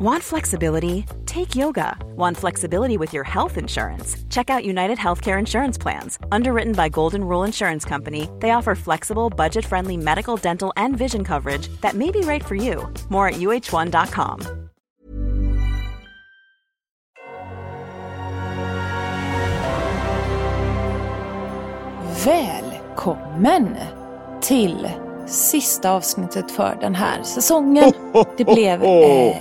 Want flexibility? Take yoga. Want flexibility with your health insurance? Check out United Healthcare Insurance Plans. Underwritten by Golden Rule Insurance Company, they offer flexible, budget friendly medical, dental, and vision coverage that may be right for you. More at uh1.com. Välkommen till sista avsnittet för den här säsongen. Det blev eh,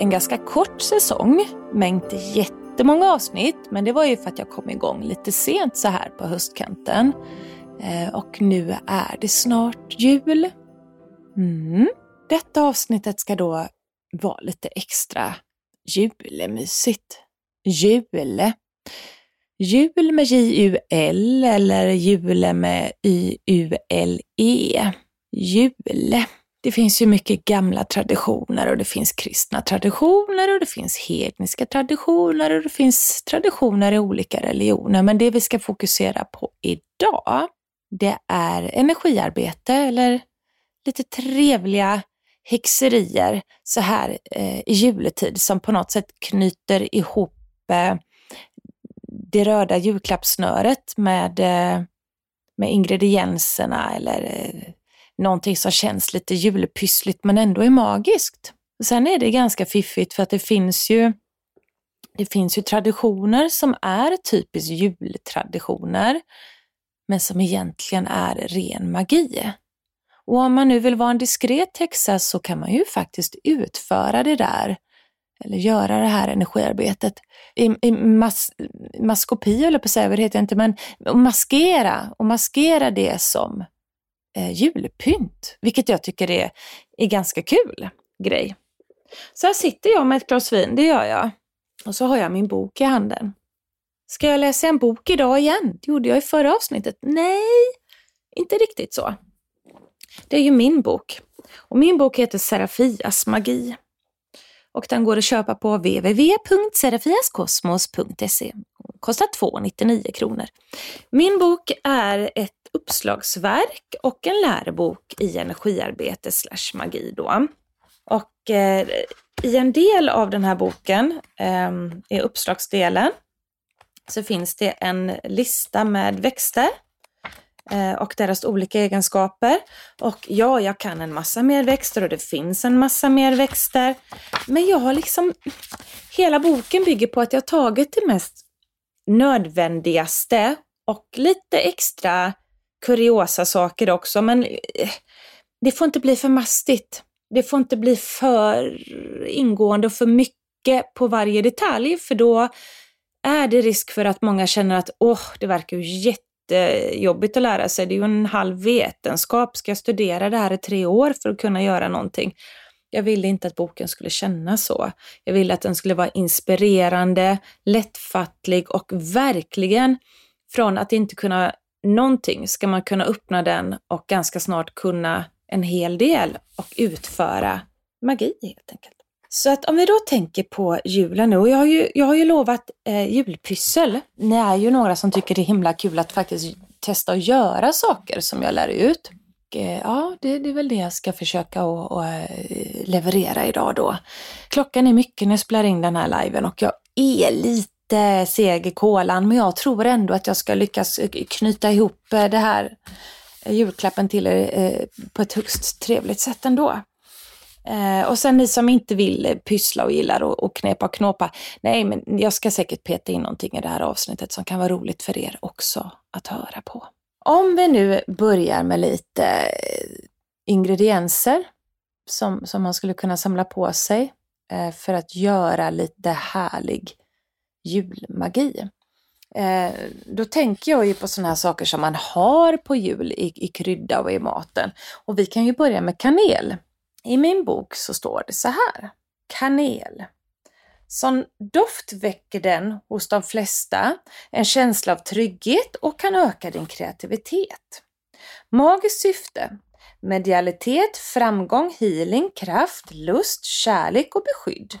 en ganska kort säsong med inte jättemånga avsnitt. Men det var ju för att jag kom igång lite sent så här på höstkanten. Eh, och nu är det snart jul. Mm. Detta avsnittet ska då vara lite extra julemysigt. Jule. Jul med J-U-L eller jule med Y-U-L-E. Jule. Det finns ju mycket gamla traditioner och det finns kristna traditioner och det finns hedniska traditioner och det finns traditioner i olika religioner. Men det vi ska fokusera på idag, det är energiarbete eller lite trevliga häxerier så här eh, i juletid som på något sätt knyter ihop eh, det röda julklappssnöret med, eh, med ingredienserna eller eh, någonting som känns lite julpyssligt men ändå är magiskt. Sen är det ganska fiffigt för att det finns ju det finns ju traditioner som är typiskt jultraditioner men som egentligen är ren magi. Och om man nu vill vara en diskret häxa så kan man ju faktiskt utföra det där eller göra det här energiarbetet i, i mas, maskopi, eller på att säga, vad det heter inte, men maskera och maskera det som eh, julpynt, vilket jag tycker är, är ganska kul grej. Så här sitter jag med ett glas vin, det gör jag. Och så har jag min bok i handen. Ska jag läsa en bok idag igen? Det gjorde jag i förra avsnittet. Nej, inte riktigt så. Det är ju min bok. Och min bok heter Serafias magi. Och den går att köpa på www.serafiaskosmos.se. Kostar 2,99 kronor. Min bok är ett uppslagsverk och en lärobok i energiarbete slash magi då. Och eh, i en del av den här boken, eh, i uppslagsdelen, så finns det en lista med växter eh, och deras olika egenskaper. Och ja, jag kan en massa mer växter och det finns en massa mer växter. Men jag har liksom, hela boken bygger på att jag tagit det mest nödvändigaste och lite extra kuriosa saker också, men eh, det får inte bli för mastigt. Det får inte bli för ingående och för mycket på varje detalj, för då är det risk för att många känner att åh, det verkar ju jättejobbigt att lära sig. Det är ju en halv vetenskap. Ska jag studera det här i tre år för att kunna göra någonting? Jag ville inte att boken skulle kännas så. Jag ville att den skulle vara inspirerande, lättfattlig och verkligen från att inte kunna någonting ska man kunna öppna den och ganska snart kunna en hel del och utföra magi helt enkelt. Så att om vi då tänker på julen nu, och jag har ju, jag har ju lovat eh, julpyssel. Ni är ju några som tycker det är himla kul att faktiskt testa att göra saker som jag lär ut. Eh, ja, det, det, är väl det jag ska försöka och, eh, leverera idag då. Klockan är mycket när jag spelar in den här liven och jag är lite seg i kolan men jag tror ändå att jag ska lyckas eh, knyta ihop det här julklappen till er på ett högst trevligt sätt ändå. Och sen ni som inte vill pyssla och gillar att knepa och knåpa. Nej, men jag ska säkert peta in någonting i det här avsnittet som kan vara roligt för er också att höra på. Om vi nu börjar med lite eh, ingredienser som, som man skulle kunna samla på sig eh, för att göra lite härlig julmagi. Eh, då tänker jag ju på sådana här saker som man har på jul i, i krydda och i maten. Och vi kan ju börja med kanel. I min bok så står det så här. Kanel. Som doft väcker den hos de flesta en känsla av trygghet och kan öka din kreativitet. Magiskt syfte. Medialitet, framgång, healing, kraft, lust, kärlek och beskydd.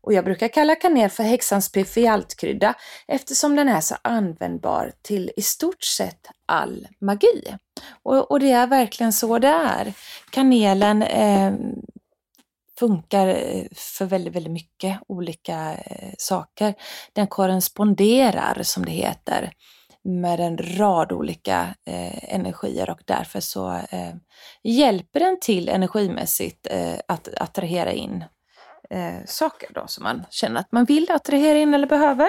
Och jag brukar kalla kanel för häxans piffig-allt-krydda eftersom den är så användbar till i stort sett all magi. Och, och det är verkligen så det är. Kanelen eh, funkar eh, för väldigt, väldigt mycket olika eh, saker. Den korresponderar, som det heter, med en rad olika eh, energier och därför så eh, hjälper den till energimässigt eh, att attrahera in eh, saker då som man känner att man vill attrahera in eller behöver.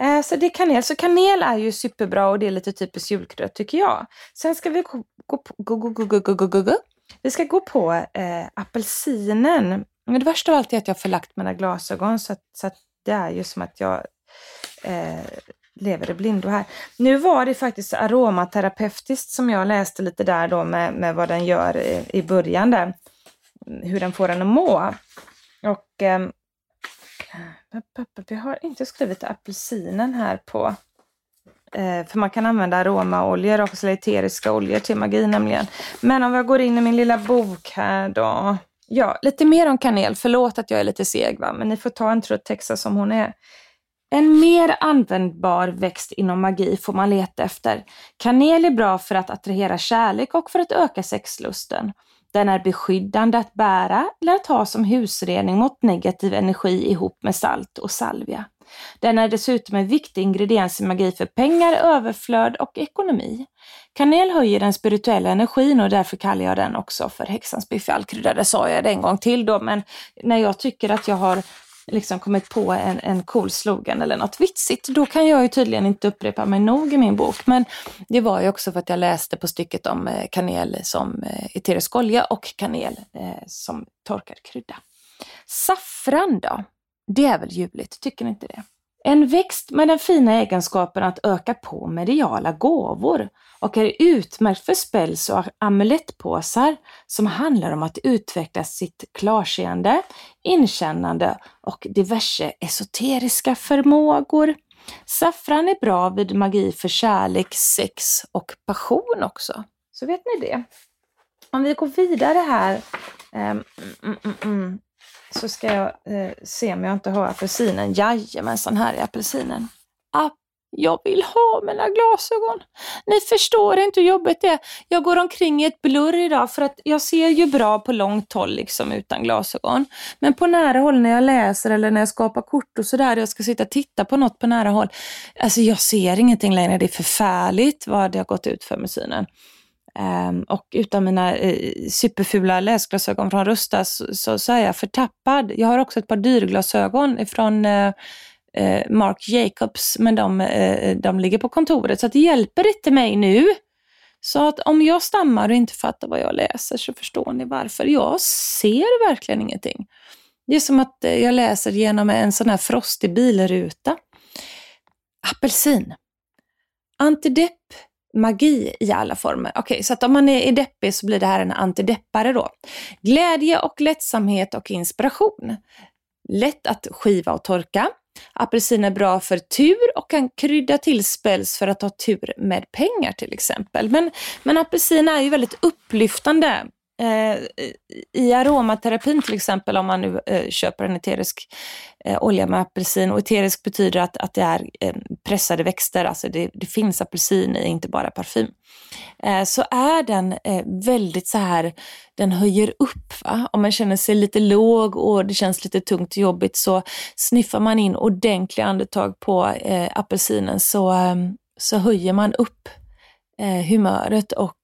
Eh, så det är kanel. Så kanel är ju superbra och det är lite typiskt julkrydda tycker jag. Sen ska vi gå, gå, gå, gå, gå, gå, gå, gå, gå. Vi ska gå på eh, apelsinen. Men det värsta av allt är att jag har förlagt mina glasögon så, att, så att det är ju som att jag eh, lever i blindo här. Nu var det faktiskt aromaterapeutiskt som jag läste lite där då med, med vad den gör i, i början där. Hur den får en att må. Och eh, vi har inte skrivit apelsinen här på Eh, för man kan använda aromaoljor också, eller eteriska oljor till magi nämligen. Men om jag går in i min lilla bok här då. Ja, lite mer om kanel. Förlåt att jag är lite seg va, men ni får ta en trött texa som hon är. En mer användbar växt inom magi får man leta efter. Kanel är bra för att attrahera kärlek och för att öka sexlusten. Den är beskyddande att bära eller att ha som husrening mot negativ energi ihop med salt och salvia. Den är dessutom en viktig ingrediens i magi för pengar, överflöd och ekonomi. Kanel höjer den spirituella energin och därför kallar jag den också för häxans biffalkrydda. Det sa jag det en gång till då, men när jag tycker att jag har liksom kommit på en, en cool slogan eller något vitsigt, då kan jag ju tydligen inte upprepa mig nog i min bok. Men det var ju också för att jag läste på stycket om eh, kanel som eh, eterisk olja och kanel eh, som torkad krydda. Saffran då? Det är väl ljuvligt, tycker ni inte det? En växt med den fina egenskapen att öka på mediala gåvor och är utmärkt för spells och amulettpåsar som handlar om att utveckla sitt klarseende, inkännande och diverse esoteriska förmågor. Saffran är bra vid magi för kärlek, sex och passion också. Så vet ni det. Om vi går vidare här um, mm, mm, mm, mm så ska jag eh, se om jag inte har apelsinen. Jajamensan, här är apelsinen. Ah, jag vill ha mina glasögon. Ni förstår inte hur jobbigt det är. Jag går omkring i ett blurr idag för att jag ser ju bra på långt håll liksom utan glasögon. Men på nära håll när jag läser eller när jag skapar kort och sådär, jag ska sitta och titta på något på nära håll. Alltså jag ser ingenting längre. Det är förfärligt vad det har gått ut för med synen. Um, och utan mina eh, superfula läsglasögon från Rusta så, så, så, är jag förtappad. Jag har också ett par dyrglasögon från uh, eh, eh, Marc Jacobs, men de, de ligger på kontoret så det hjälper inte mig nu. Så att om jag stammar och inte fattar vad jag läser så förstår ni varför. Jag ser verkligen ingenting. Det är som att jag läser genom en sån här frostig bilruta. Apelsin. Antidepp magi i alla former. Okej, okay, så att om man är deppig så blir det här en antideppare då. Glädje och lättsamhet och inspiration. Lätt att skiva och torka. Apelsin är bra för tur och kan krydda till spels för att ha tur med pengar till exempel. Men, men apelsin är ju väldigt upplyftande Eh, I aromaterapin till exempel, om man nu eh, köper en eterisk eh, olja med apelsin, och eterisk betyder att, att det är eh, pressade växter, alltså det, det finns apelsin i, inte bara parfym, eh, så är den eh, väldigt så här, den höjer upp. Va? Om man känner sig lite låg och det känns lite tungt och jobbigt så sniffar man in ordentliga andetag på eh, apelsinen så, eh, så höjer man upp humöret och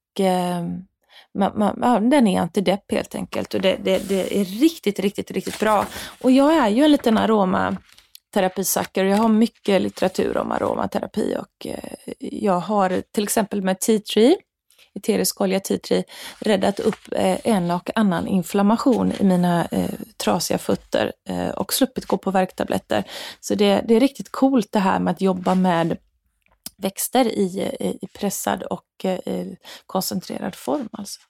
man, man, den är antidepp helt enkelt och det, det, det, är riktigt, riktigt, riktigt bra. Och jag är ju en liten aromaterapisacker och jag har mycket litteratur om aromaterapi och eh, jag har till exempel med tea tree, eterisk olja tea tree, räddat upp eh, en och annan inflammation i mina eh, trasiga fötter eh, och sluppit gå på värktabletter. Så det, det är riktigt coolt det här med att jobba med växter i, i pressad och eh, koncentrerad form. Alltså.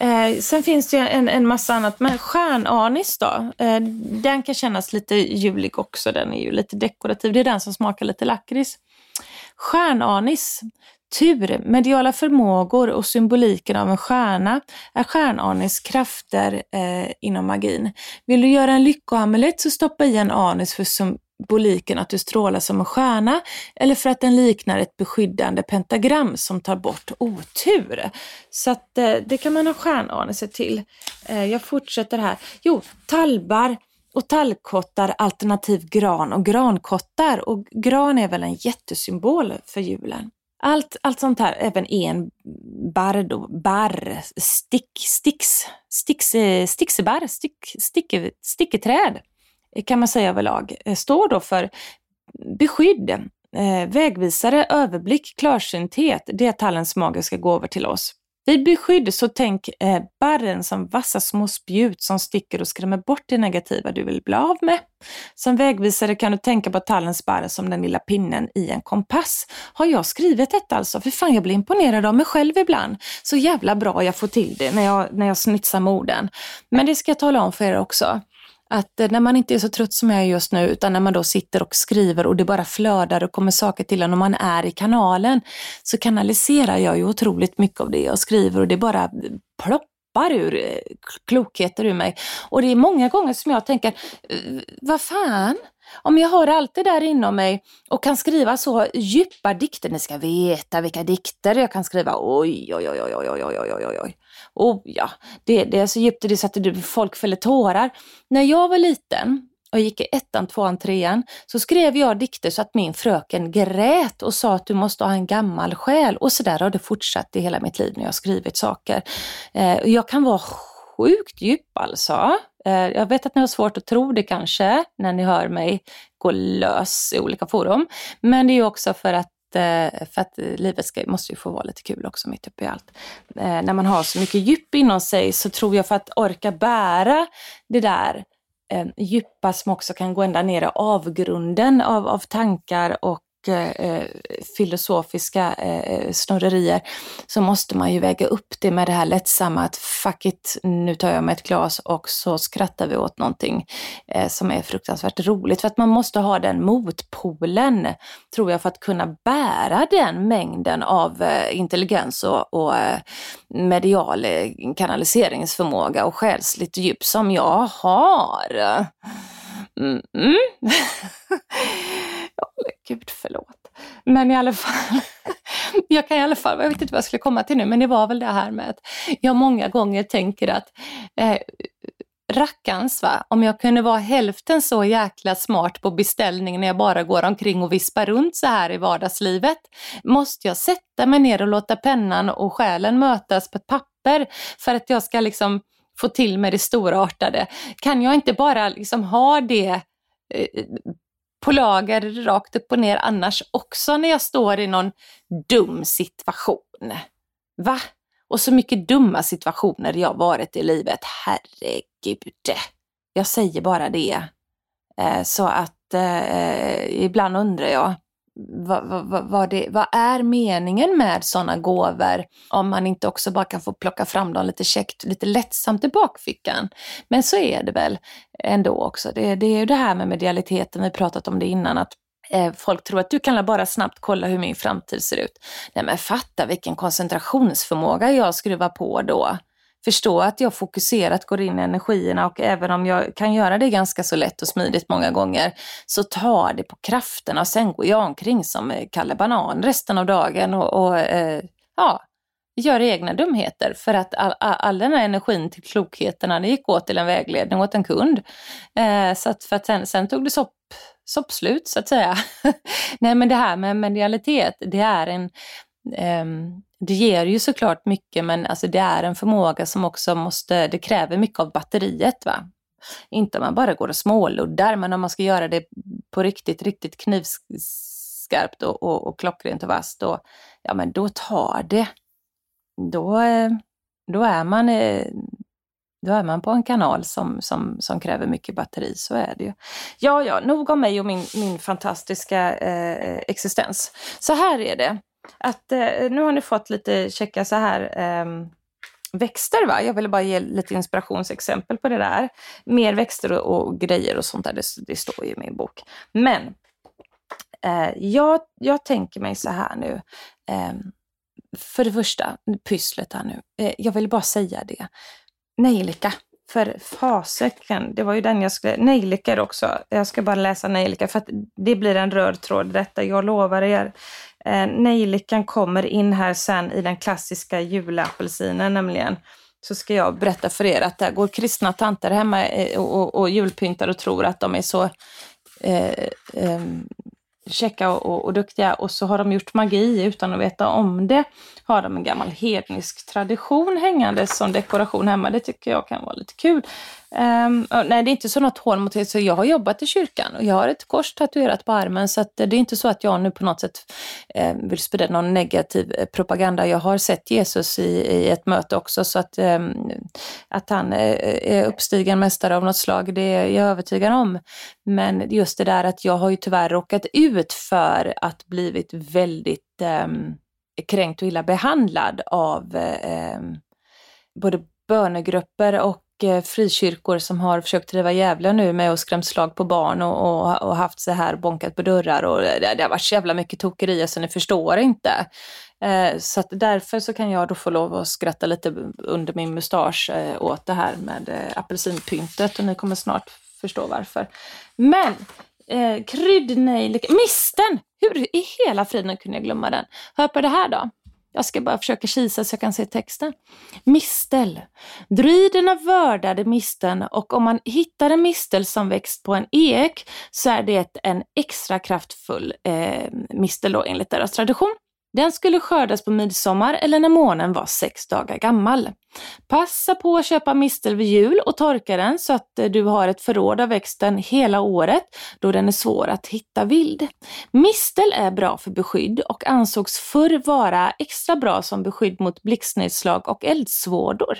Eh, sen finns det en, en massa annat, men stjärnanis då? Eh, den kan kännas lite julig också, den är ju lite dekorativ. Det är den som smakar lite lakrits. Stjärnanis. Tur, mediala förmågor och symboliken av en stjärna är stjärnanis krafter eh, inom magin. Vill du göra en lyckoamulett så stoppa i en anis för symboliken att du strålar som en stjärna eller för att den liknar ett beskyddande pentagram som tar bort otur. Så att eh, det kan man ha stjärnanelse till. Eh, jag fortsätter här. Jo, talbar och tallkottar alternativ gran och grankottar och gran är väl en jättesymbol för julen. Allt, allt sånt här, även en barr då, barr, stick, sticks, sticks, eh, stick, stick, sticketräd kan man säga överlag, eh, står då för beskydd, eh, vägvisare, överblick, klarsynthet. Det är tallens magiska gåvor till oss. Vid beskydd så tänk eh, barren som vassa små spjut som sticker och skrämmer bort det negativa du vill bli av med. Som vägvisare kan du tänka på tallens barr som den lilla pinnen i en kompass. Har jag skrivit detta alltså? För fan, jag blir imponerad av mig själv ibland. Så jävla bra jag får till det när jag, när jag snitsar med orden. Men det ska jag tala om för er också att eh, när man inte är så trött som jag är just nu, utan när man då sitter och skriver och det bara flödar och kommer saker till en och man är i kanalen, så kanaliserar jag ju otroligt mycket av det jag skriver och det bara ploppar ur eh, klokheter ur mig. Och det är många gånger som jag tänker, eh, vad fan, om jag har allt det där inom mig och kan skriva så djupa dikter, ni ska veta vilka dikter jag kan skriva, oj, oj, oj, oj, oj, oj, oj, oj, oj. Oh ja, det, det är så djupt det satte att folk fäller tårar. När jag var liten och gick i ettan, tvåan, trean så skrev jag dikter så att min fröken grät och sa att du måste ha en gammal själ. Och så där har det fortsatt i hela mitt liv när jag skrivit saker. Eh, jag kan vara sjukt djup alltså. Eh, jag vet att ni har svårt att tro det kanske när ni hör mig gå lös i olika forum. Men det är också för att Eh, för att livet ska, måste ju få vara lite kul också mitt uppe i allt. Eh, när man har så mycket djup inom sig så tror jag för att orka bära det där eh, djupa som också kan gå ända ner i avgrunden av, av tankar och eh, filosofiska eh, snurrerier så måste man ju väga upp det med det här lättsamma att fuck it, nu tar jag mig ett glas och så skrattar vi åt någonting eh, som är fruktansvärt roligt. För att man måste ha den motpolen, tror jag, för att kunna bära den mängden av eh, intelligens och, och eh, medial eh, kanaliseringsförmåga och själsligt djup som jag har. Mm -mm. Gud förlåt. Men i alla fall, jag kan i alla fall, jag vet inte vad jag skulle komma till nu, men det var väl det här med att jag många gånger tänker att eh, rackarns va, om jag kunde vara hälften så jäkla smart på beställning när jag bara går omkring och vispar runt så här i vardagslivet. Måste jag sätta mig ner och låta pennan och själen mötas på ett papper för att jag ska liksom få till mig det storartade? Kan jag inte bara liksom ha det eh, på lager rakt upp och ner annars också när jag står i någon dum situation. Va? Och så mycket dumma situationer jag varit i livet. Herregud. Jag säger bara det. Eh, så att eh, eh, ibland undrar jag, vad, vad, vad, det, vad är meningen med sådana gåvor om man inte också bara kan få plocka fram dem lite käckt, lite lättsamt i bakfickan. Men så är det väl ändå också. Det, det är ju det här med medialiteten, vi pratat om det innan, att eh, folk tror att du kan bara snabbt kolla hur min framtid ser ut. Nej men fatta vilken koncentrationsförmåga jag skruvar på då förstå att jag fokuserat går in i energierna och även om jag kan göra det ganska så lätt och smidigt många gånger så tar det på krafterna och sen går jag omkring som eh, Kalle Banan resten av dagen och, och eh, ja, gör egna dumheter för att all, all, all den här energin till klokheterna det gick åt till en vägledning åt en kund. Eh, så att, för att sen, sen tog det sopp, soppslut så att säga. Nej men det här med medialitet, det är en Ehm, det ger ju såklart mycket men alltså det är en förmåga som också måste, det kräver mycket av batteriet. Va? Inte om man bara går och småluddar men om man ska göra det på riktigt, riktigt knivskarpt och, och, och klockrent och vasst, då, ja men då tar det. Då, eh, då, är man, eh, då är man på en kanal som, som, som kräver mycket batteri, så är det ju. Ja, ja, nog om mig och min, min fantastiska eh, eh existens. Så här är det att eh, nu har ni fått lite checka så här eh, växter. Va? Jag ville bara ge lite inspirationsexempel på det där. Mer växter och, och grejer och sånt där, det, det, står ju i min bok. Men Eh, jag, jag tänker mig så här nu. Eh, för det första, pysslet här nu. Eh, jag vill bara säga det. Nejlika. För fasiken, det var ju den jag skulle... Nejlikor också. Jag ska bara läsa nejlika för att det blir en röd tråd detta. Jag lovar er. Eh, nejlikan kommer in här sen i den klassiska julapelsinen nämligen. Så ska jag berätta för er att där går kristna tanter hemma eh, och, och, och julpyntar och tror att de är så eh, eh, käcka och, och, duktiga och så har de gjort magi utan att veta om det. Har de en gammal hednisk tradition hängande som dekoration hemma. Det tycker jag kan vara lite kul. Um, nej, det är inte så något hån mot det. Så jag har jobbat i kyrkan och jag har ett kors tatuerat på armen. Så att det är inte så att jag nu på något sätt eh, vill sprida någon negativ eh, propaganda. Jag har sett Jesus i, i ett möte också. Så att, eh, att han eh, är uppstigen mästare av något slag, det är jag övertygad om. Men just det där att jag har ju tyvärr råkat ut för att blivit väldigt eh, kränkt och illa behandlad av eh, både bönegrupper och Eh, frikyrkor som har försökt driva jävla nu med och skrämt slag på barn och, och, och, haft så här bonkat på dörrar och det, det har varit så jävla mycket tokerier så ni förstår inte. Eh, så att därför så kan jag då få lov att skratta lite under min mustasch eh, åt det här med eh, apelsinpyntet och ni kommer snart förstå varför. Men eh, kryddnejlika, misten! Hur i hela friden kunde jag glömma den? Hör på det här då. Jag ska bara försöka kisa så jag kan se texten. Mistel. Druiderna vördade misten och om man hittar en mistel som växt på en ek så är det en extra kraftfull eh, mistel då, enligt deras tradition. Den skulle skördas på midsommar eller när månen var sex dagar gammal. Passa på att köpa mistel vid jul och torka den så att eh, du har ett förråd av växten hela året då den är svår att hitta vild. Mistel är bra för beskydd och ansågs förr vara extra bra som beskydd mot blixtnedslag och eldsvådor.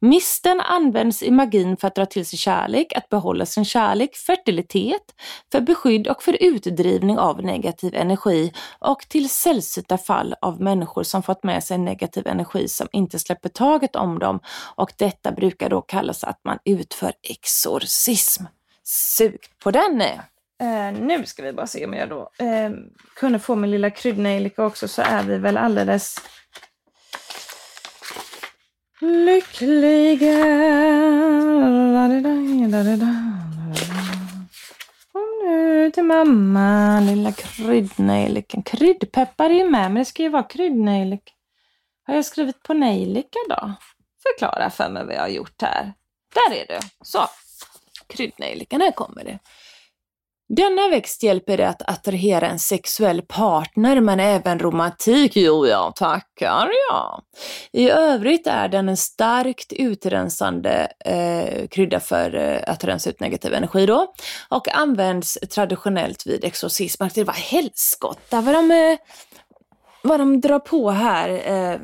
Misten används i magin för att dra till sig kärlek, att behålla sin kärlek, fertilitet, för beskydd och för utdrivning av negativ energi och till sällsynta fall av människor som fått med sig negativ energi som inte släpper taget om dem och detta brukar då kallas att man utför exorcism. Sug på den! Eh, nu ska vi bara se om jag då eh, kunde få min lilla kryddnejlika också så är vi väl alldeles lyckliga. Kom nu till mamma, lilla kryddnejlikan. Kryddpeppar är ju med, men det ska ju vara kryddnejlika. Har jag skrivit på nejlika då? Förklara för mig vad jag har gjort här. Där är det. Så. Kryddnejlikan, här kommer det. Denna växt hjälper dig att attrahera en sexuell partner men även romantik. Jo, jag tackar ja. I övrigt är den en starkt utrensande eh, krydda för eh, att rensa ut negativ energi då och används traditionellt vid exorcism. Det var helskotta vad de eh, vad de drar på här eh,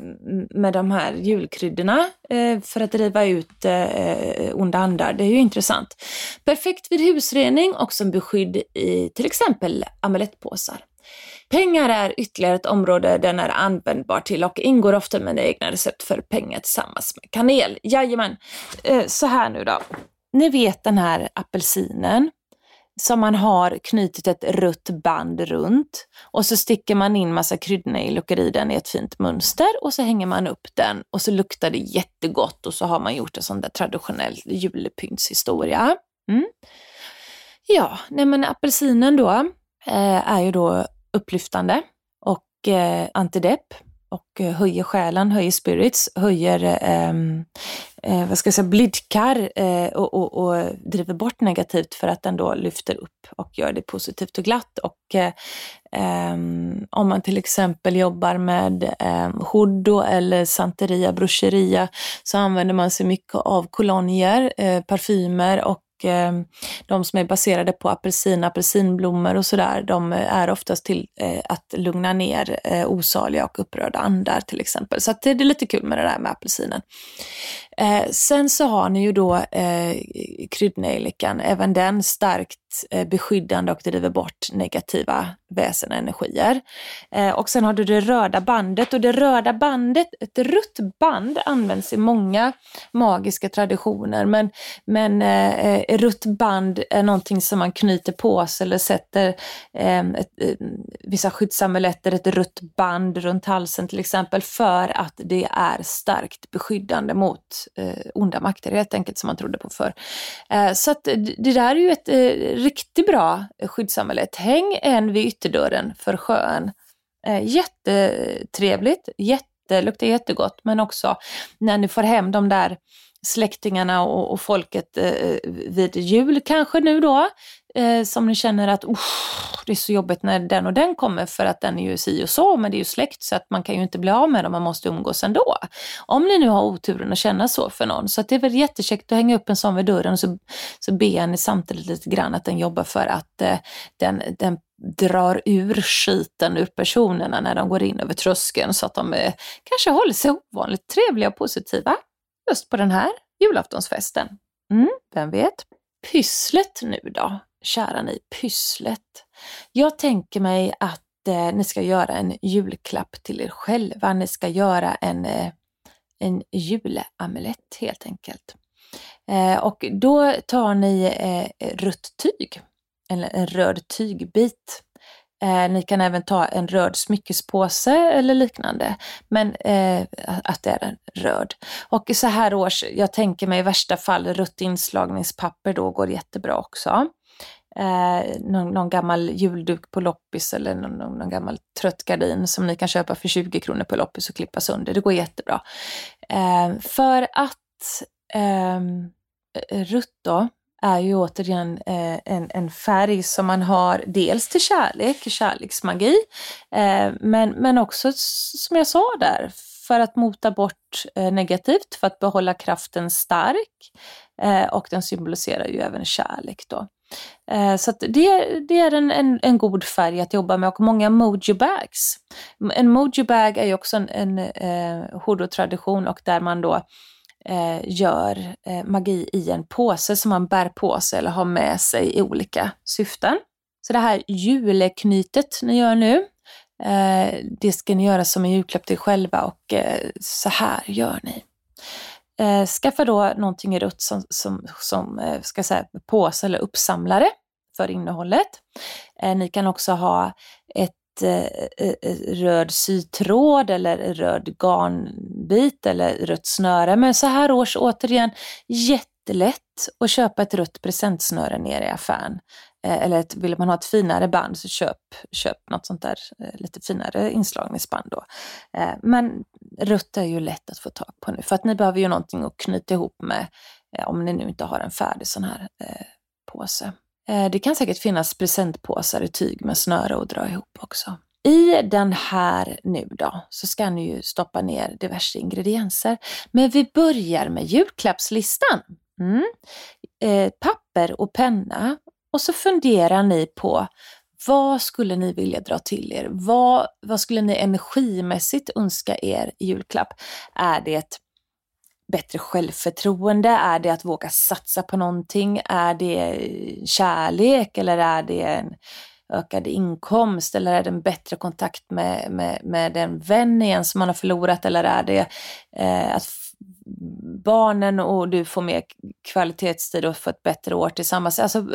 med de här julkryddorna eh, för att driva ut eh, onda andar. Det är ju intressant. Perfekt vid husrening och som beskydd i till exempel amulettpåsar. Pengar är ytterligare ett område den är användbar till och ingår ofta med egna recept för pengar tillsammans med kanel. Jajamän, eh, så här nu då. Ni vet den här apelsinen som man har knutit ett rött band runt och så sticker man in massa kryddnejlikor i den i ett fint mönster och så hänger man upp den och så luktar det jättegott och så har man gjort en sån där traditionell julpyntshistoria. Mm. Ja, nej men apelsinen då eh, är ju då upplyftande och eh, antidepp och eh, höjer själen, höjer spirits, höjer ehm, eh, vad ska jag säga, blidkar eh, och, och, och, driver bort negativt för att den då lyfter upp och gör det positivt och glatt. Och eh, ehm, om man till exempel jobbar med eh, eller santeria, bruscheria så använder man sig mycket av kolonier, eh, parfymer och Eh, de som är baserade på apelsin, apelsinblommor och sådär, de är oftast till eh, att lugna ner eh, osaliga och upprörda andar till exempel. Så det är lite kul med det där med apelsinen. Eh, sen så har ni ju då eh, kryddnejlikan, även den starkt Eh, beskyddande och driver bort negativa väsenenergier. energier. Eh, och sen har du det röda bandet och det röda bandet, ett rött band används i många magiska traditioner men, men eh, rött band är någonting som man knyter på sig eller sätter eh, ett, eh, vissa skyddsamuletter, ett rött band runt halsen till exempel för att det är starkt beskyddande mot eh, onda makter helt enkelt som man trodde på förr. Eh, så att det där är ju ett eh, riktigt bra skyddssamhället. Häng en vid ytterdörren för sjön. Eh, jättetrevligt, jätte, luktar jättegott men också när ni får hem de där släktingarna och, och folket eh, vid jul kanske nu då, eh, som ni känner att det är så jobbigt när den och den kommer för att den är ju si och så, men det är ju släkt så att man kan ju inte bli av med dem, man måste umgås ändå. Om ni nu har oturen att känna så för någon, så det är väl jättekäckt att hänga upp en sån vid dörren och så, så ber ni samtidigt lite grann att den jobbar för att eh, den, den drar ur skiten ur personerna när de går in över tröskeln så att de eh, kanske håller sig ovanligt trevliga och positiva just på den här julaftonsfesten. Mm, vem vet? Pysslet nu då, kära ni, pysslet. Jag tänker mig att eh, ni ska göra en julklapp till er själva. Ni ska göra en, eh, en julamulett helt enkelt. Eh, och då tar ni eh, rött tyg, eller en röd tygbit Eh, ni kan även ta en röd smyckespåse eller liknande, men eh, att det är en röd. Och så här års, jag tänker mig i värsta fall rött inslagningspapper då går jättebra också. Eh, någon, någon, gammal julduk på loppis eller någon, någon, någon, gammal trött gardin som ni kan köpa för 20 kronor på loppis och klippa sönder. Det går jättebra. Eh, för att eh, rött då, är ju återigen eh, en, en färg som man har dels till kärlek, kärleksmagi, eh, men, men också som jag sa där, för att mota bort eh, negativt, för att behålla kraften stark eh, och den symboliserar ju även kärlek då. Eh, så det, det, är en, en, en, god färg att jobba med och många mojo bags. En mojo bag är ju också en, en eh, hodo-tradition och där man då eh, gör eh, magi i en påse som man bär på sig eller har med sig i olika syften. Så det här juleknytet ni gör nu, eh, det ska ni göra som en julklapp till er själva och eh, så här gör ni. Eh, skaffa då någonting i rött som, som, som eh, ska säga, påse eller uppsamlare för innehållet. Eh, ni kan också ha ett eh, eh, eh, röd sytråd eller röd garnbit eller rött snöre. Men så här års återigen jättelätt att köpa ett rött presentsnöre nere i affären. Eh, eller ett, vill man ha ett finare band så köp, köp något sånt där eh, lite finare inslagningsband då. Eh, men rött är ju lätt att få tag på nu för att ni behöver ju någonting att knyta ihop med om ni nu inte har en färdig sån här påse. Det kan säkert finnas presentpåsar i tyg med snöre att dra ihop också. I den här nu då så ska ni ju stoppa ner diverse ingredienser. Men vi börjar med julklappslistan. Mm. Eh, papper och penna och så funderar ni på vad skulle ni vilja dra till er? Vad, vad skulle ni energimässigt önska er i julklapp? Är det bättre självförtroende? Är det att våga satsa på någonting? Är det eh, kärlek eller är det en ökad inkomst eller är det en bättre kontakt med, med, med den vän igen som man har förlorat eller är det eh, att barnen och du får mer kvalitetstid och får ett bättre år tillsammans? Alltså,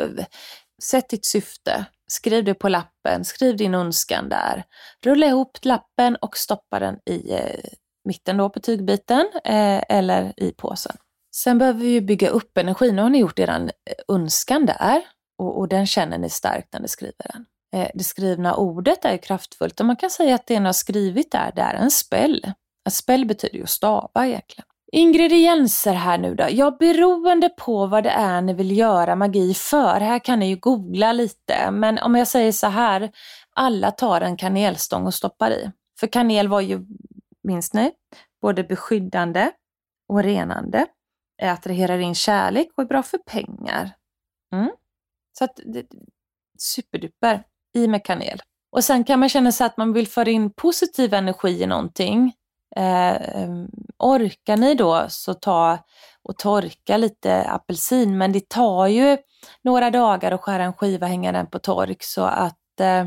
sätt ditt syfte, skriv det på lappen, skriv din önskan där. Rulla ihop lappen och stoppa den i eh, mitten då på tygbiten eh, eller i påsen. Sen behöver vi bygga upp energin. Nu har ni gjort er eh, önskan där och, och, den känner ni starkt när ni skriver den. Eh, det skrivna ordet är kraftfullt och man kan säga att det ni har skrivit där, det är en spell. En spell betyder ju att stava egentligen. Ingredienser här nu då? Ja, beroende på vad det är ni vill göra magi för. Här kan ni ju googla lite, men om jag säger så här, alla tar en kanelstång och stoppar i. För kanel var ju minns ni? Både beskyddande och renande. Attraherar in kärlek och är bra för pengar. Mm. Så att, superduper, i med kanel. Och sen kan man känna sig att man vill föra in positiv energi i någonting. Eh, orkar ni då så ta och torka lite apelsin men det tar ju några dagar att skära en skiva och hänga den på tork så att eh,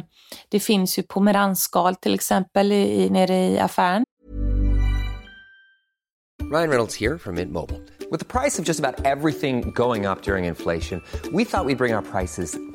det finns ju pomeransskal till exempel i, i, nere i affären. Ryan Reynolds här från Mint Mobile. Med priset på nästan allt som går upp under inflationen, trodde vi att vi skulle bring våra priser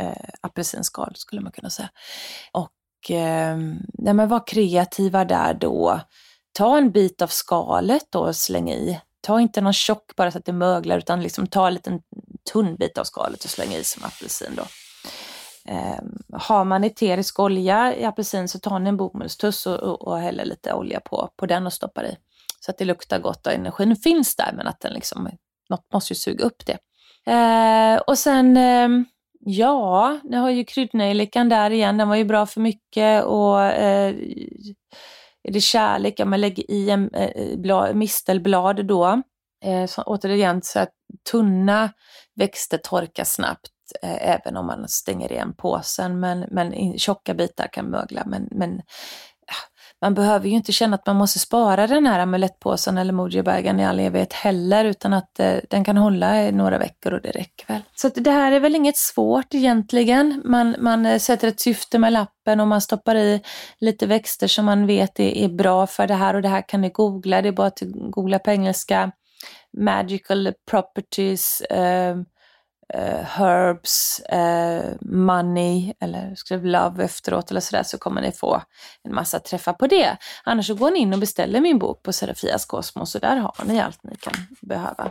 eh, apelsinskal skulle man kunna säga. Och eh, nej, men var kreativa där då. Ta en bit av skalet och släng i. Ta inte någon tjock bara så att det möglar utan liksom ta en liten tunn bit av skalet och släng i som apelsin då. Eh, har man eterisk olja i apelsin så tar ni en bomullstuss och, och, och häller lite olja på, på den och stoppar i. Så att det luktar gott och energin finns där men att den liksom, något måste ju suga upp det. Eh, och sen eh, Ja, nu har ju kryddnejlikan där igen. Den var ju bra för mycket och eh, är det kärlek, ja men lägg i en eh, blad, mistelblad då. Eh, så, återigen så att tunna växter torkar snabbt eh, även om man stänger igen påsen. Men, men tjocka bitar kan mögla. Men, men man behöver ju inte känna att man måste spara den här amulettpåsen eller mojibagen i all evighet heller, utan att eh, den kan hålla i några veckor och det räcker väl. Så det här är väl inget svårt egentligen. Man, man eh, sätter ett syfte med lappen och man stoppar i lite växter som man vet är, är bra för det här och det här kan ni googla. Det är bara att googla på engelska. Magical properties, eh, uh, herbs, uh, money eller skriv love efteråt eller sådär så kommer ni få en massa träffar på det. Annars så går ni in och beställer min bok på Serafias Kosmos och där har ni allt ni kan behöva.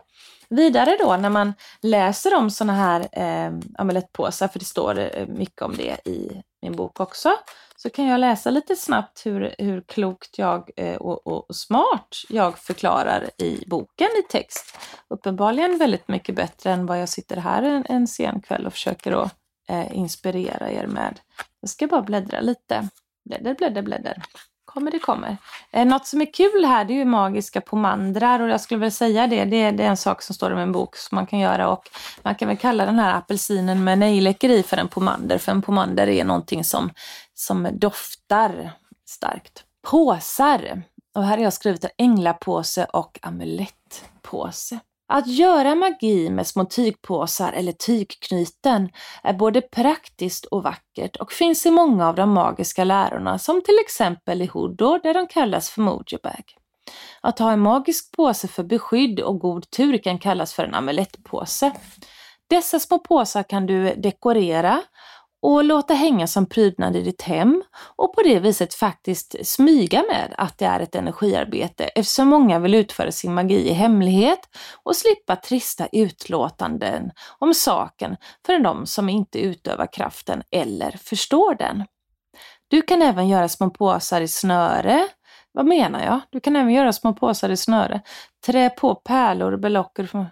Vidare då när man läser om sådana här eh, amulettpåsar, för det står eh, mycket om det i min bok också, så kan jag läsa lite snabbt hur, hur klokt jag eh, och, och, smart jag förklarar i boken i text. Uppenbarligen väldigt mycket bättre än vad jag sitter här en, en sen kväll och försöker att eh, inspirera er med. Jag ska bara bläddra lite. Blädder, blädder, blädder kommer det kommer. Eh, något som är kul här det är ju magiska pomandrar och jag skulle väl säga det, det, det är en sak som står i min bok som man kan göra och man kan väl kalla den här apelsinen med nejlikor i för en pomander, för en pomander är någonting som, som doftar starkt. Påsar, och här har jag skrivit en änglapåse och amulettpåse. Att göra magi med små tygpåsar eller tygknyten är både praktiskt och vackert och finns i många av de magiska lärorna som till exempel i Hodo där de kallas för Mojibag. Att ha en magisk påse för beskydd och god tur kan kallas för en amulettpåse. Dessa små påsar kan du dekorera och låta hänga som prydnad i ditt hem och på det viset faktiskt smyga med att det är ett energiarbete eftersom många vill utföra sin magi i hemlighet och slippa trista utlåtanden om saken för de som inte utövar kraften eller förstår den. Du kan även göra små påsar i snöre. Vad menar jag? Du kan även göra små påsar i snöre. Trä på pärlor och belocker.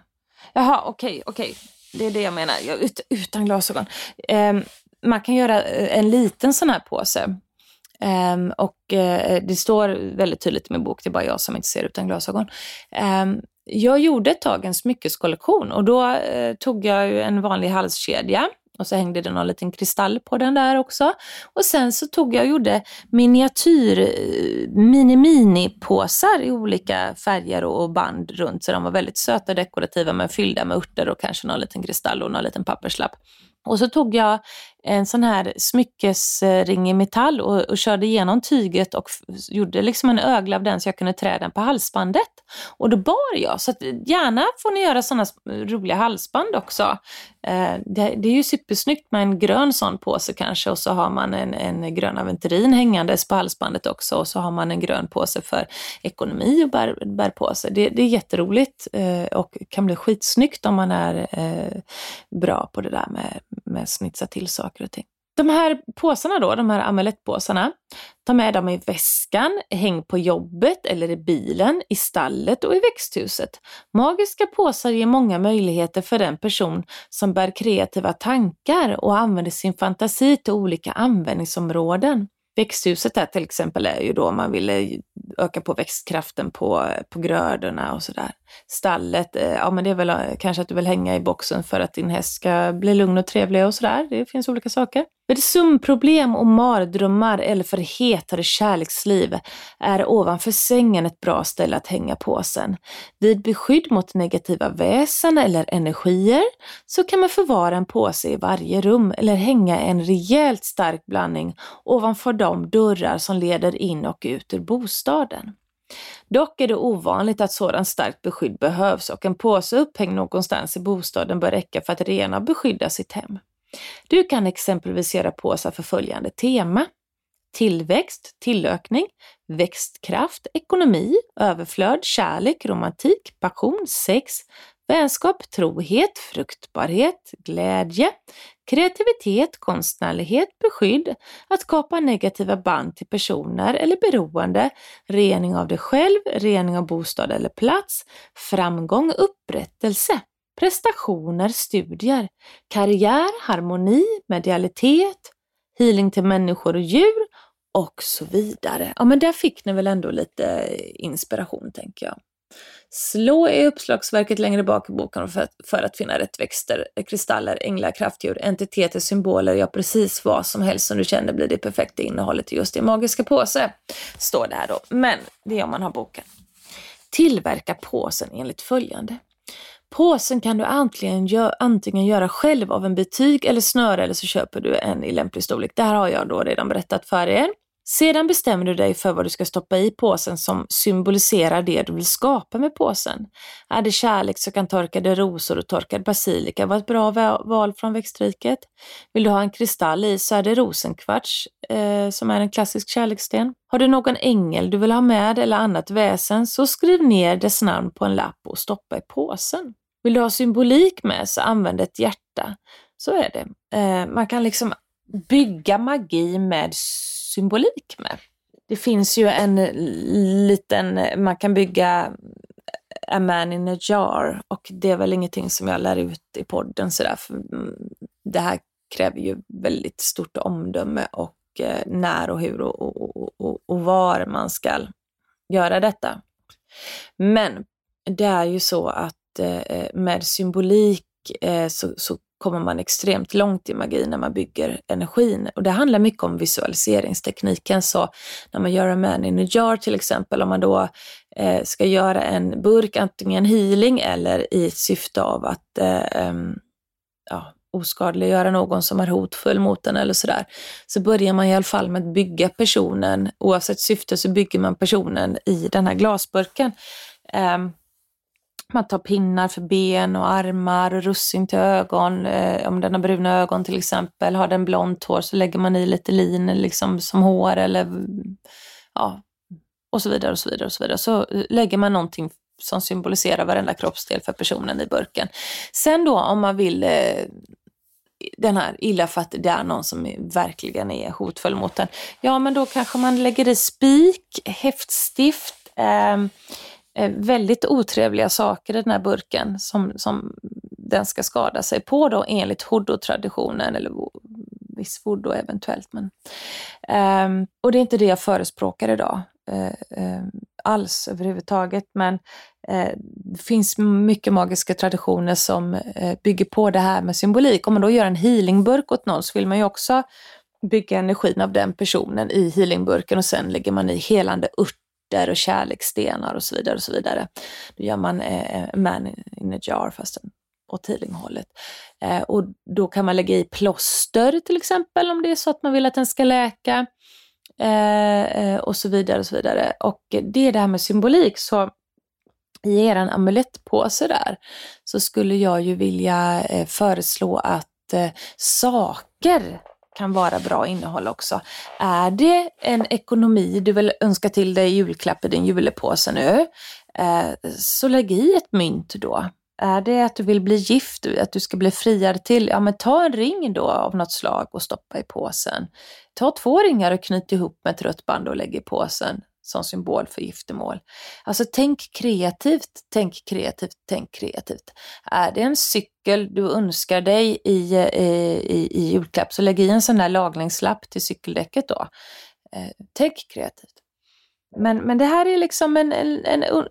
Jaha, okej, okay, okej. Okay. Det är det jag menar, jag, utan glasögon. Ehm, man kan göra eh, en liten sån här påse. Um, och uh, det står väldigt tydligt i min bok, det är bara jag som inte ser utan glasögon. Um, jag gjorde ett tag en smyckeskollektion och då uh, tog jag en vanlig halskedja och så hängde det någon liten kristall på den där också. Och sen så tog jag och gjorde miniatyr mini-mini-påsar i olika färger och band runt. Så de var väldigt söta och dekorativa men fyllda med örter och kanske någon liten kristall och någon liten papperslapp. Och så tog jag en sån här smyckesring i metall och, och körde igenom tyget och gjorde liksom en ögla av den så jag kunde trä den på halsbandet. Och då bar jag, så att gärna får ni göra såna roliga halsband också. Eh, det, det, är ju supersnyggt med en grön sån påse kanske och så har man en, en grön aventurin hängandes på halsbandet också och så har man en grön påse för ekonomi och bär, bärpåse. Det, det är jätteroligt eh, och kan bli skitsnyggt om man är eh, bra på det där med, med snitsa till saker och ting. de här påsarna då, de här amulettpåsarna, ta med dem i väskan, häng på jobbet eller i bilen, i stallet och i växthuset. Magiska påsar ger många möjligheter för den person som bär kreativa tankar och använder sin fantasi till olika användningsområden. Växthuset där till exempel är ju då om man vill eh, öka på växtkraften på, på grödorna och sådär. Stallet, eh, ja men det är väl eh, kanske att du vill hänga i boxen för att din häst ska bli lugn och trevlig och sådär. Det finns olika saker. Vid sömnproblem och mardrömmar eller för hetare kärleksliv är ovanför sängen ett bra ställe att hänga påsen. Vid beskydd mot negativa väsen eller energier så kan man förvara en påse i varje rum eller hänga en rejält stark blandning ovanför de dörrar som leder in och ut ur bostaden. Dock är det ovanligt att sådant starkt beskydd behövs och en påse upphängd någonstans i bostaden bör räcka för att rena och beskydda sitt hem. Du kan exempelvis göra påsar för följande tema. Tillväxt, tillökning, växtkraft, ekonomi, överflöd, kärlek, romantik, passion, sex, vänskap, trohet, fruktbarhet, glädje, kreativitet, konstnärlighet, beskydd, att skapa negativa band till personer eller beroende, rening av dig själv, rening av bostad eller plats, framgång, upprättelse, prestationer, studier, karriär, harmoni, medialitet, healing till människor och djur och så vidare. Ja, men där fick ni väl ändå lite inspiration tänker jag. Slå i uppslagsverket längre bak i boken för, för att finna rätt växter, kristaller, änglar, kraftdjur, entiteter, symboler, ja precis vad som helst som du känner blir det perfekta innehållet i just din magiska påse. Står det här då, men det är om man har boken. Tillverka påsen enligt följande. Påsen kan du antingen, gö antingen göra själv av en betyg eller snöre eller så köper du en i lämplig storlek. Det här har jag då redan berättat för er. Sedan bestämmer du dig för vad du ska stoppa i påsen som symboliserar det du vill skapa med påsen. Är det kärlek så kan torkade rosor och torkad basilika vara ett bra val från växtriket. Vill du ha en kristall i så är det rosenkvarts eh, som är en klassisk kärlekssten. Har du någon ängel du vill ha med eller annat väsen så skriv ner dess namn på en lapp och stoppa i påsen. Vill du ha symbolik med så använd ett hjärta. Så är det. Eh, man kan liksom bygga magi med symbolik med. Det finns ju en liten, man kan bygga A man in a jar och det är väl ingenting som jag lär ut i podden sådär. För mm, det här kräver ju väldigt stort omdöme och eh, när och hur och, och, och, och var man ska göra detta. Men det är ju så att eh, eh, med symbolik så, så kommer man extremt långt i magi när man bygger energin. Och det handlar mycket om visualiseringstekniken. Så när man gör en man in a jar till exempel, om man då eh, ska göra en burk, antingen healing eller i ett syfte av att eh, um, ja, oskadliggöra någon som är hotfull mot en eller sådär, så börjar man i alla fall med att bygga personen, oavsett syfte så bygger man personen i den här glasburken. Um, man tar pinnar för ben och armar och russin till ögon. Eh, om den har bruna ögon till exempel. Har den blont hår så lägger man i lite lin liksom, som hår eller ja, och så vidare och så vidare och så vidare. Så eh, lägger man någonting som symboliserar varenda kroppsdel för personen i burken. Sen då om man vill eh, den här illa för att det är någon som verkligen är hotfull mot den. Ja, men då kanske man lägger i spik, häftstift, eh, Eh, Eh, väldigt otrevliga saker i den här burken som, som den ska skada sig på då enligt hoodoo-traditionen, eller viss voodoo eventuellt. Men, um, och det är inte det jag förespråkar idag uh, uh, alls överhuvudtaget. Men uh, det finns mycket magiska traditioner som bygger på det här med symbolik. Om man då gör en healingburk åt någon så vill man ju också bygga energin av den personen i healingburken och sen lägger man i helande ört örter och kärleksstenar och så vidare. och så vidare. Då gör man eh, eh man in a jar fast åt healinghållet. Eh, och då kan man lägga i plåster till exempel om det är så att man vill att den ska läka. Eh, eh, och så vidare och så vidare. Och det är det här med symbolik. Så i er amulettpåse där så skulle jag ju vilja eh, föreslå att eh, saker kan vara bra innehåll också. Är det en ekonomi du vill önska till dig julklapp i din julepåse nu, eh, så lägg i ett mynt då. Är det att du vill bli gift, att du ska bli friare till, ja men ta en ring då av något slag och stoppa i påsen. Ta två ringar och knyt ihop med ett rött band och lägg i påsen som symbol för giftermål. Alltså tänk kreativt, tänk kreativt, tänk kreativt. Är det en cykel du önskar dig i, eh, i, i julklapp så lägg i en sån där lagningslapp till cykeldäcket då. Eh, tänk kreativt. Men, men det här är liksom en, en, en, en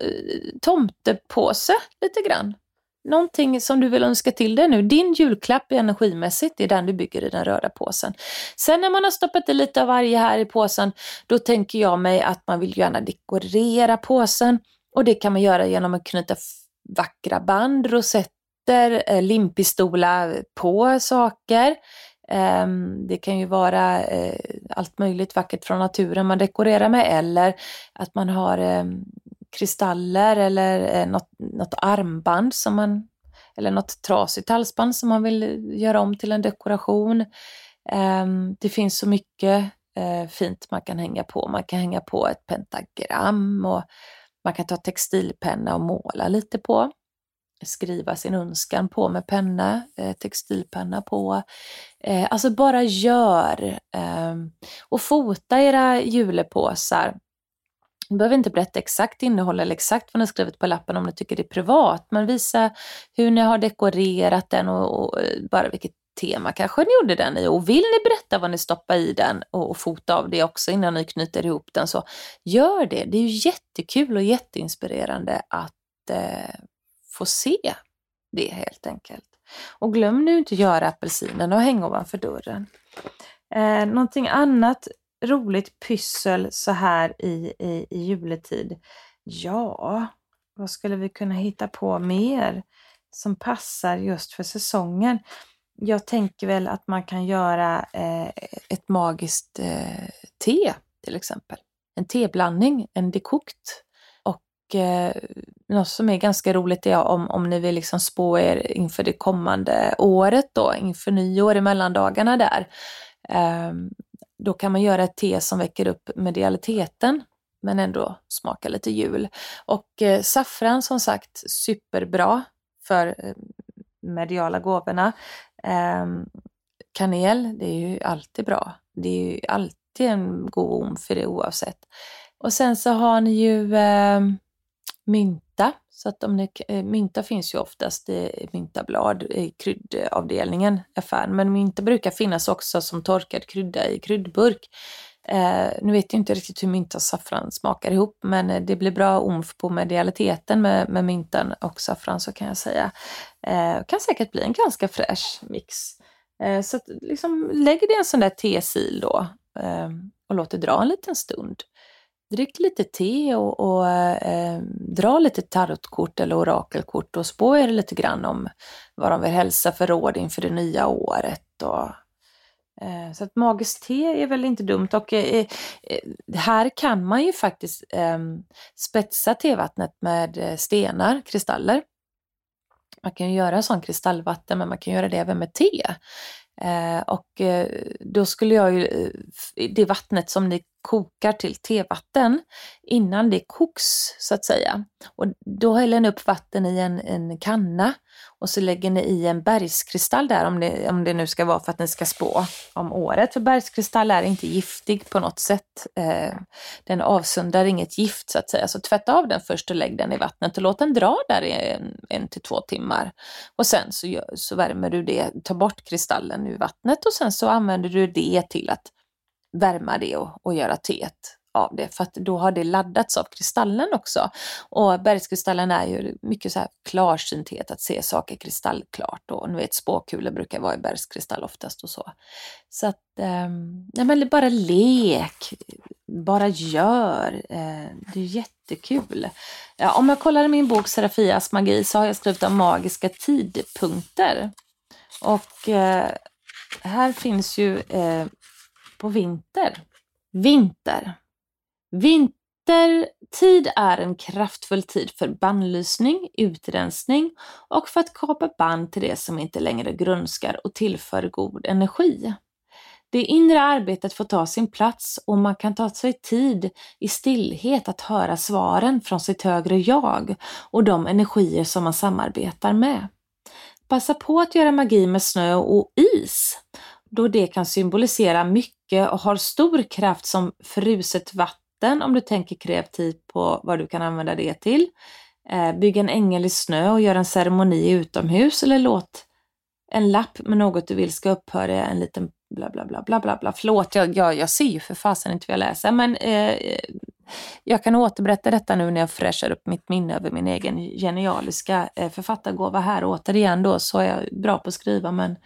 tomtepåse lite grann. Någonting som du vill önska till dig nu. Din julklapp energimässigt är den du bygger i den röda påsen. Sen när man har stoppat i lite av varje här i påsen, då tänker jag mig att man vill gärna dekorera påsen. Och det kan man göra genom att knyta vackra band, rosetter, eh, limpistolar på saker. Ehm, det kan ju vara eh, allt möjligt vackert från naturen man dekorerar med eller att man har ehm, kristaller eller eh, något, något armband som man, eller något trasigt halsband som man vill göra om till en dekoration. Ehm, det finns så mycket eh, fint man kan hänga på. Man kan hänga på ett pentagram och man kan ta textilpenna och måla lite på. Skriva sin önskan på med penna, eh, textilpenna på. Eh, alltså bara gör. Ehm, och fota era julepåsar ni behöver inte berätta exakt innehåll eller exakt vad ni har skrivit på lappen om ni tycker det är privat, men visa hur ni har dekorerat den och, och eh, bara vilket tema kanske ni gjorde den i. Och vill ni berätta vad ni stoppar i den och, och fota av det också innan ni knyter ihop den så gör det. Det är ju jättekul och jätteinspirerande att eh, få se det helt enkelt. Och glöm nu inte att göra apelsinen och hänga ovanför dörren. Eh, någonting annat roligt pyssel så här i, i, i juletid? Ja, vad skulle vi kunna hitta på mer som passar just för säsongen? Jag tänker väl att man kan göra eh, ett magiskt eh, te till exempel. En teblandning, en dekokt. Och eh, något som är ganska roligt är om, om ni vill liksom spå er inför det kommande året då, inför nyår i mellandagarna där. Ehm, då kan man göra ett te som väcker upp medialiteten men ändå smaka lite jul. Och eh, saffran som sagt superbra för eh, mediala gåvorna. Eh, kanel, det är ju alltid bra. Det är ju alltid en god om för det oavsett. Och sen så har ni ju eh, mynta. Så att om ni, eh, mynta finns ju oftast i myntablad i kryddavdelningen i affären. Men mynta brukar finnas också som torkad krydda i kryddburk. Eh, nu vet jag inte riktigt hur mynta och saffran smakar ihop men eh, det blir bra omf på medialiteten med, med myntan och saffran så kan jag säga. Eh, kan säkert bli en ganska fräsch mix. Eh, så att, liksom, lägg det i en sån där tesil då eh, och låt det dra en liten stund drick lite te och, och eh, dra lite tarotkort eller orakelkort och spå er lite grann om vad de vill hälsa för råd inför det nya året. Och, eh, så att magiskt te är väl inte dumt och eh, eh här kan man ju faktiskt ehm, spetsa tevattnet med eh, stenar, kristaller. Man kan ju göra sån kristallvatten men man kan göra det även med te. Eh, och eh, då skulle jag ju, eh, det vattnet som ni kokar till tevatten innan det koks så att säga. Och då häller ni upp vatten i en, en kanna och så lägger ni i en bergskristall där om det, om det nu ska vara för att ni ska spå om året. För bergskristall är inte giftig på något sätt. Eh, den avsöndrar inget gift så att säga. Så tvätta av den först och lägg den i vattnet och låt den dra där i en, en till två timmar. Och sen så, så värmer du det, tar bort kristallen ur vattnet och sen så använder du det till att värma det och, och göra teet av det för att då har det laddats av kristallen också. Och bergskristallen är ju mycket så här klarsynthet, att se saker kristallklart och ni vet spåkulor brukar vara i bergskristall oftast och så. Så att, eh, nej men bara lek, bara gör, eh, det är jättekul. Ja, om jag kollar i min bok Serafias magi så har jag skrivit om magiska tidpunkter. Och eh, här finns ju eh, på vinter. Vinter. Vintertid är en kraftfull tid för bannlysning, utrensning och för att kapa band till det som inte längre grönskar och tillför god energi. Det inre arbetet får ta sin plats och man kan ta sig tid i stillhet att höra svaren från sitt högre jag och de energier som man samarbetar med. Passa på att göra magi med snö och is, då det kan symbolisera mycket och har stor kraft som fruset vatten om du tänker kreativt på vad du kan använda det till. Eh, bygg en ängel i snö och gör en ceremoni utomhus eller låt en lapp med något du vill ska upphöra, en liten bla bla bla bla bla bla. Förlåt, jag, jag, jag ser ju för fasen inte vad jag läser men eh, jag kan återberätta detta nu när jag fräschar upp mitt minne över min egen genialiska eh, författargåva här. Återigen då så är jag bra på att skriva men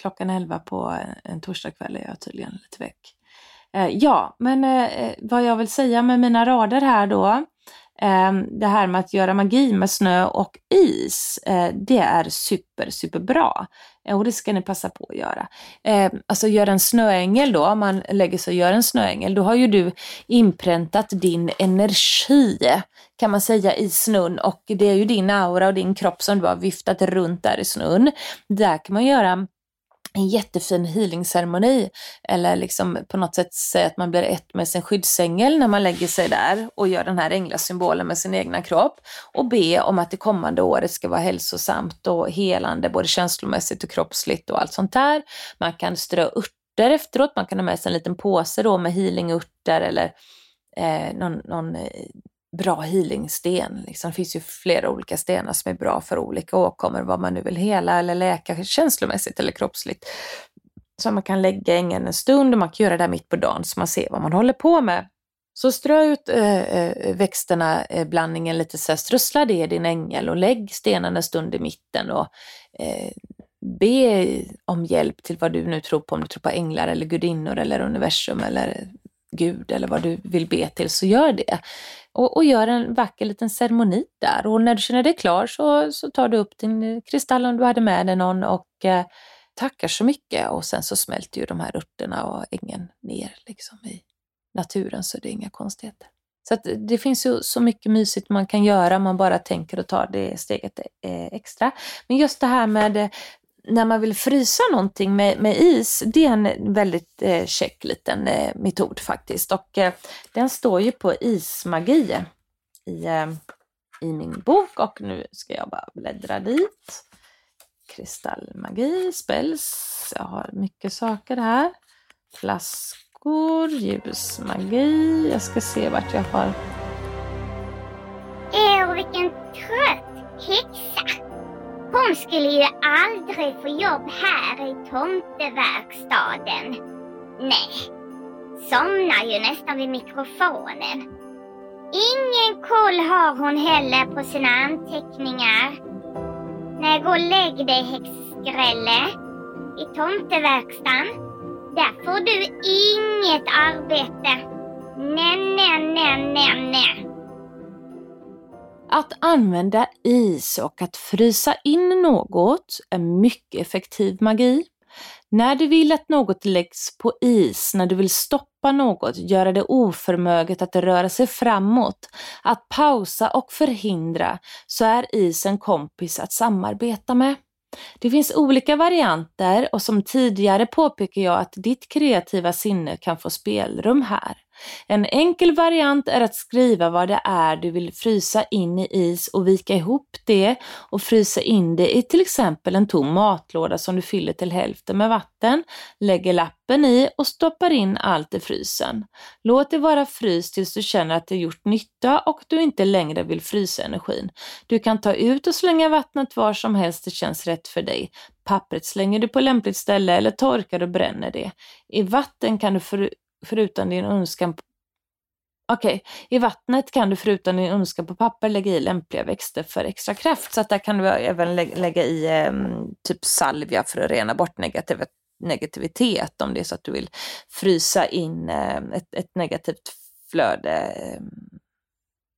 klockan 11 på en torsdagkväll är jag tydligen lite väck. Eh, ja, men eh, eh vad jag vill säga med mina rader här då ehm, det här med att göra magi med snö och is, eh, det är super, superbra. Eh, och det ska ni passa på att göra. Ehm, alltså göra en snöängel då, om man lägger sig och gör en snöängel, då har ju du inpräntat din energi kan man säga i snön och det är ju din aura och din kropp som du har viftat runt där i snön. Där kan man göra en jättefin healingceremoni eller liksom på något sätt säga att man blir ett med sin skyddsängel när man lägger sig där och gör den här änglasymbolen med sin egna kropp och be om att det kommande året ska vara hälsosamt och helande både känslomässigt och kroppsligt och allt sånt där. Man kan strö örter efteråt, man kan ha med sig en liten påse då med healingörter eller eh, någon, någon eh, bra healingsten. Liksom. Det finns ju flera olika stenar som är bra för olika åkommor, vad man nu vill hela eller läka känslomässigt eller kroppsligt. Så man kan lägga ängen en stund och man kan göra det mitt på dagen så man ser vad man håller på med. Så strö ut äh, växterna, äh, blandningen lite så här, strössla det i din ängel och lägg stenen en stund i mitten och äh, be om hjälp till vad du nu tror på, om du tror på änglar eller gudinnor eller universum eller Gud eller vad du vill be till, så gör det. Och, och gör en vacker liten ceremoni där. Och när du känner dig klar så, så tar du upp din eh, kristall om du hade med dig någon och eh, tackar så mycket. Och sen så smälter ju de här örterna och ängen ner liksom i naturen så det är inga konstigheter. Så det finns ju så mycket mysigt man kan göra om man bara tänker och tar det steget eh, extra. Men just det här med när man vill frysa någonting med, med is, det är en väldigt eh, käck liten eh, metod faktiskt. Och eh, den står ju på ismagi i, eh, i min bok och nu ska jag bara bläddra dit. Kristallmagi, spells, jag har mycket saker här. Flaskor, ljusmagi, jag ska se vart jag har. Åh, vilken! Hon skulle ju aldrig få jobb här i tomteverkstaden. Nej, somnar ju nästan vid mikrofonen. Ingen koll har hon heller på sina anteckningar. Nej, gå och lägg dig häxskrälle. I tomteverkstan. Där får du inget arbete. Nej, nej, nej, nej, nej. Att använda is och att frysa in något är mycket effektiv magi. När du vill att något läggs på is, när du vill stoppa något, göra det oförmöget att röra sig framåt, att pausa och förhindra, så är is en kompis att samarbeta med. Det finns olika varianter och som tidigare påpekar jag att ditt kreativa sinne kan få spelrum här. En enkel variant är att skriva vad det är du vill frysa in i is och vika ihop det och frysa in det i till exempel en tom matlåda som du fyller till hälften med vatten, lägger lappen i och stoppar in allt i frysen. Låt det vara fryst tills du känner att det gjort nytta och du inte längre vill frysa energin. Du kan ta ut och slänga vattnet var som helst det känns rätt för dig. Pappret slänger du på lämpligt ställe eller torkar och bränner det. I vatten kan du för förutom din önskan Okej, okay. i vattnet kan du förutom din önskan på papper lägga i lämpliga växter för extra kraft. Så att där kan du även lägga i um, typ salvia för att rena bort negativ negativitet om det är så att du vill frysa in um, ett, ett, negativt flöde um,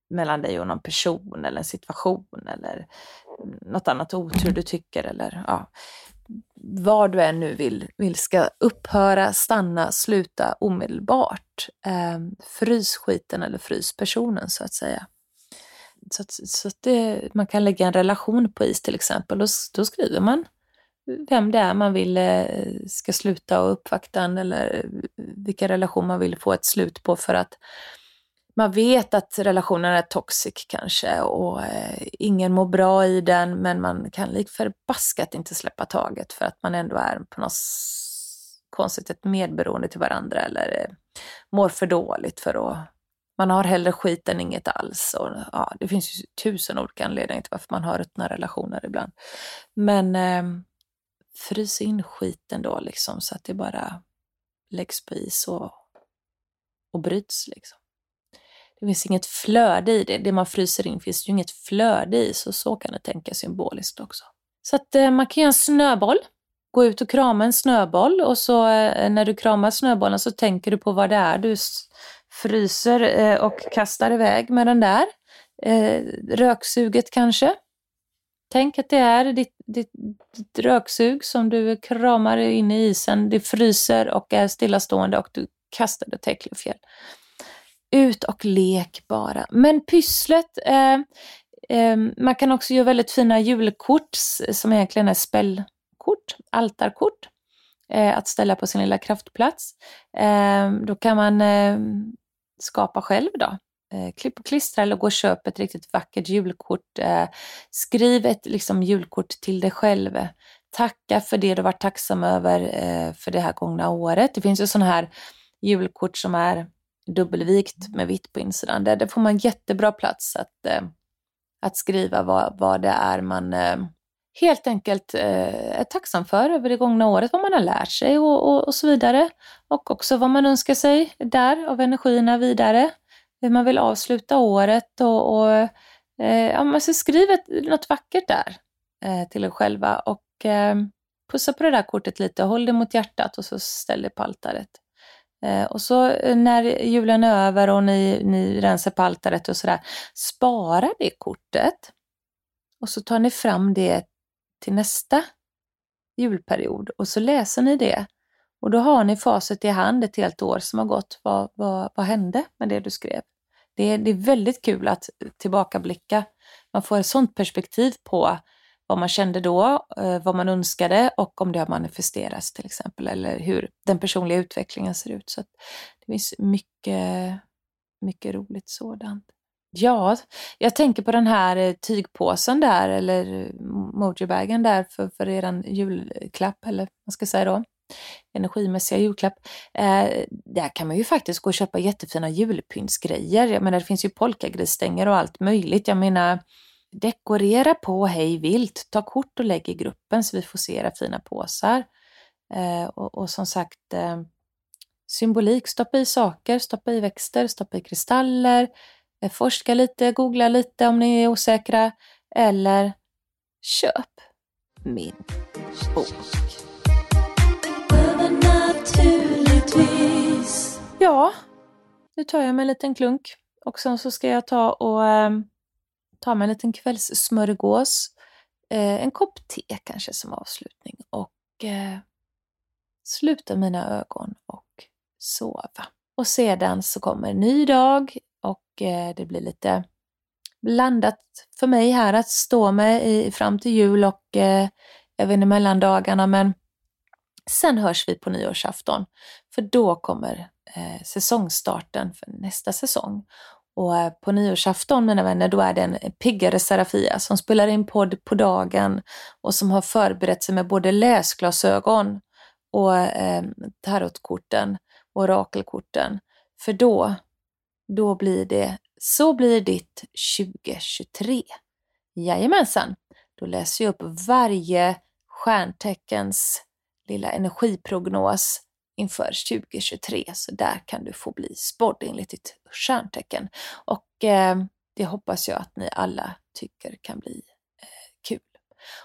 mellan dig och någon person eller en situation eller något annat otur du tycker eller ja vad du än nu vill, vill ska upphöra, stanna, sluta omedelbart. Eh, frys skiten eller frys personen så att säga. Så, att, så att det, man kan lägga en relation på is till exempel. Då, då skriver man vem det är man vill eh, ska sluta och uppvakta en eller eh, vilka relation man vill få ett slut på för att man vet att relationen är toxic kanske och eh, ingen mår bra i den men man kan lik förbaskat inte släppa taget för att man ändå är på något konstigt ett medberoende till varandra eller eh, mår för dåligt för att man har hellre skit än inget alls. Och, ja, det finns ju tusen olika anledningar till varför man har ruttna relationer ibland. Men eh, frys in skiten då liksom så att det bara läggs på is och, och bryts liksom. Det finns inget flöde i det. Det man fryser in finns ju inget flöde i, så så kan det tänka symboliskt också. Så att eh, man kan göra en snöboll. Gå ut och krama en snöboll och så eh, när du kramar snöbollen så tänker du på vad det är du fryser eh, och kastar iväg med den där. Eh, röksuget kanske. Tänk att det är ditt, ditt, ditt röksug som du kramar in i isen. Det fryser och är stillastående och du kastar det till Äcklefjäll. Ut och lek bara. Men pysslet, eh, eh, man kan också göra väldigt fina julkort som egentligen är spällkort, altarkort. Eh, att ställa på sin lilla kraftplats. Eh, då kan man eh, skapa själv då. Eh, klipp och klistra eller gå och köp ett riktigt vackert julkort. Eh, skriv ett liksom, julkort till dig själv. Tacka för det du varit tacksam över eh, för det här gångna året. Det finns ju sådana här julkort som är dubbelvikt med vitt på insidan. Där, där får man jättebra plats att, eh, att skriva vad, vad det är man eh, helt enkelt eh, är tacksam för över det gångna året, vad man har lärt sig och, och, och, så vidare. Och också vad man önskar sig där av energierna vidare. Hur man vill avsluta året och, och eh, ja, man ska skriva något vackert där eh, till er själva och eh, pussa på det där kortet lite, håll det mot hjärtat och så ställ det på altaret. Eh, och så eh, när julen är över och ni, ni rensar på altaret och sådär, spara det kortet och så tar ni fram det till nästa julperiod och så läser ni det. Och då har ni facit i hand ett helt år som har gått. Vad, vad, vad hände med det du skrev? Det är, det är väldigt kul att tillbakablicka. Man får ett sånt perspektiv på vad man kände då, eh, vad man önskade och om det har manifesterats till exempel, eller hur den personliga utvecklingen ser ut. Så Det finns mycket, mycket roligt sådant. Ja, jag tänker på den här eh, tygpåsen där, eller eh, mojibagen där för, för er julklapp, eller vad man ska säga då, energimässiga julklapp. Eh, där kan man ju faktiskt gå och köpa jättefina julpyntsgrejer. Jag menar, det finns ju polkagrisstänger och allt möjligt. Jag menar, dekorera på hej vilt. Ta kort och lägg i gruppen så vi får se era fina påsar. Eh, och, och, som sagt, eh, symbolik, stoppa i saker, stoppa i växter, stoppa i kristaller, Eh, forska lite, googla lite om ni är osäkra eller köp min bok. Ja, nu tar jag mig en liten klunk och sen så ska jag ta och ehm, ta mig en liten kvällssmörgås. Eh, en kopp te kanske som avslutning och eh, sluta mina ögon och sova. Och sedan så kommer en ny dag, och eh, det blir lite blandat för mig här att stå med i, fram till jul och eh, även i mellandagarna. Men sen hörs vi på nyårsafton för då kommer eh, säsongstarten för nästa säsong. Och eh, på nyårsafton mina vänner, då är det en piggare Serafia som spelar in podd på dagen och som har förberett sig med både läsglasögon och eh, tarotkorten och orakelkorten. För då då blir det Så blir ditt 2023. Jajamensan, då läser jag upp varje stjärnteckens lilla energiprognos inför 2023. Så där kan du få bli spådd enligt ditt stjärntecken. Och eh, det hoppas jag att ni alla tycker kan bli eh, kul.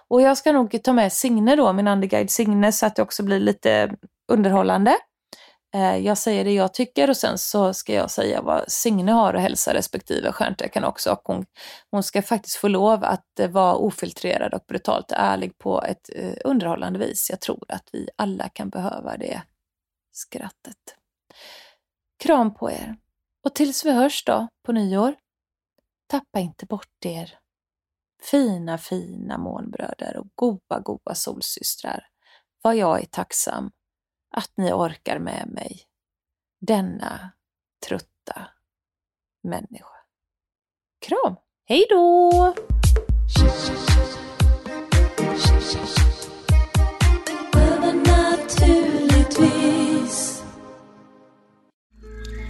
Och jag ska nog ta med Signe då, min andeguide Signe, så att det också blir lite underhållande. Eh, jag säger det jag tycker och sen så ska jag säga vad Signe har att hälsa respektive stjärntecken också. Och hon, hon ska faktiskt få lov att eh, vara ofiltrerad och brutalt ärlig på ett eh, underhållande vis. Jag tror att vi alla kan behöva det skrattet. Kram på er. Och tills vi hörs då på nyår, tappa inte bort er fina, fina månbröder och goa, goa solsystrar, vad jag är tacksam att ni orkar med mig, denna trötta människa. Kram! Hej då!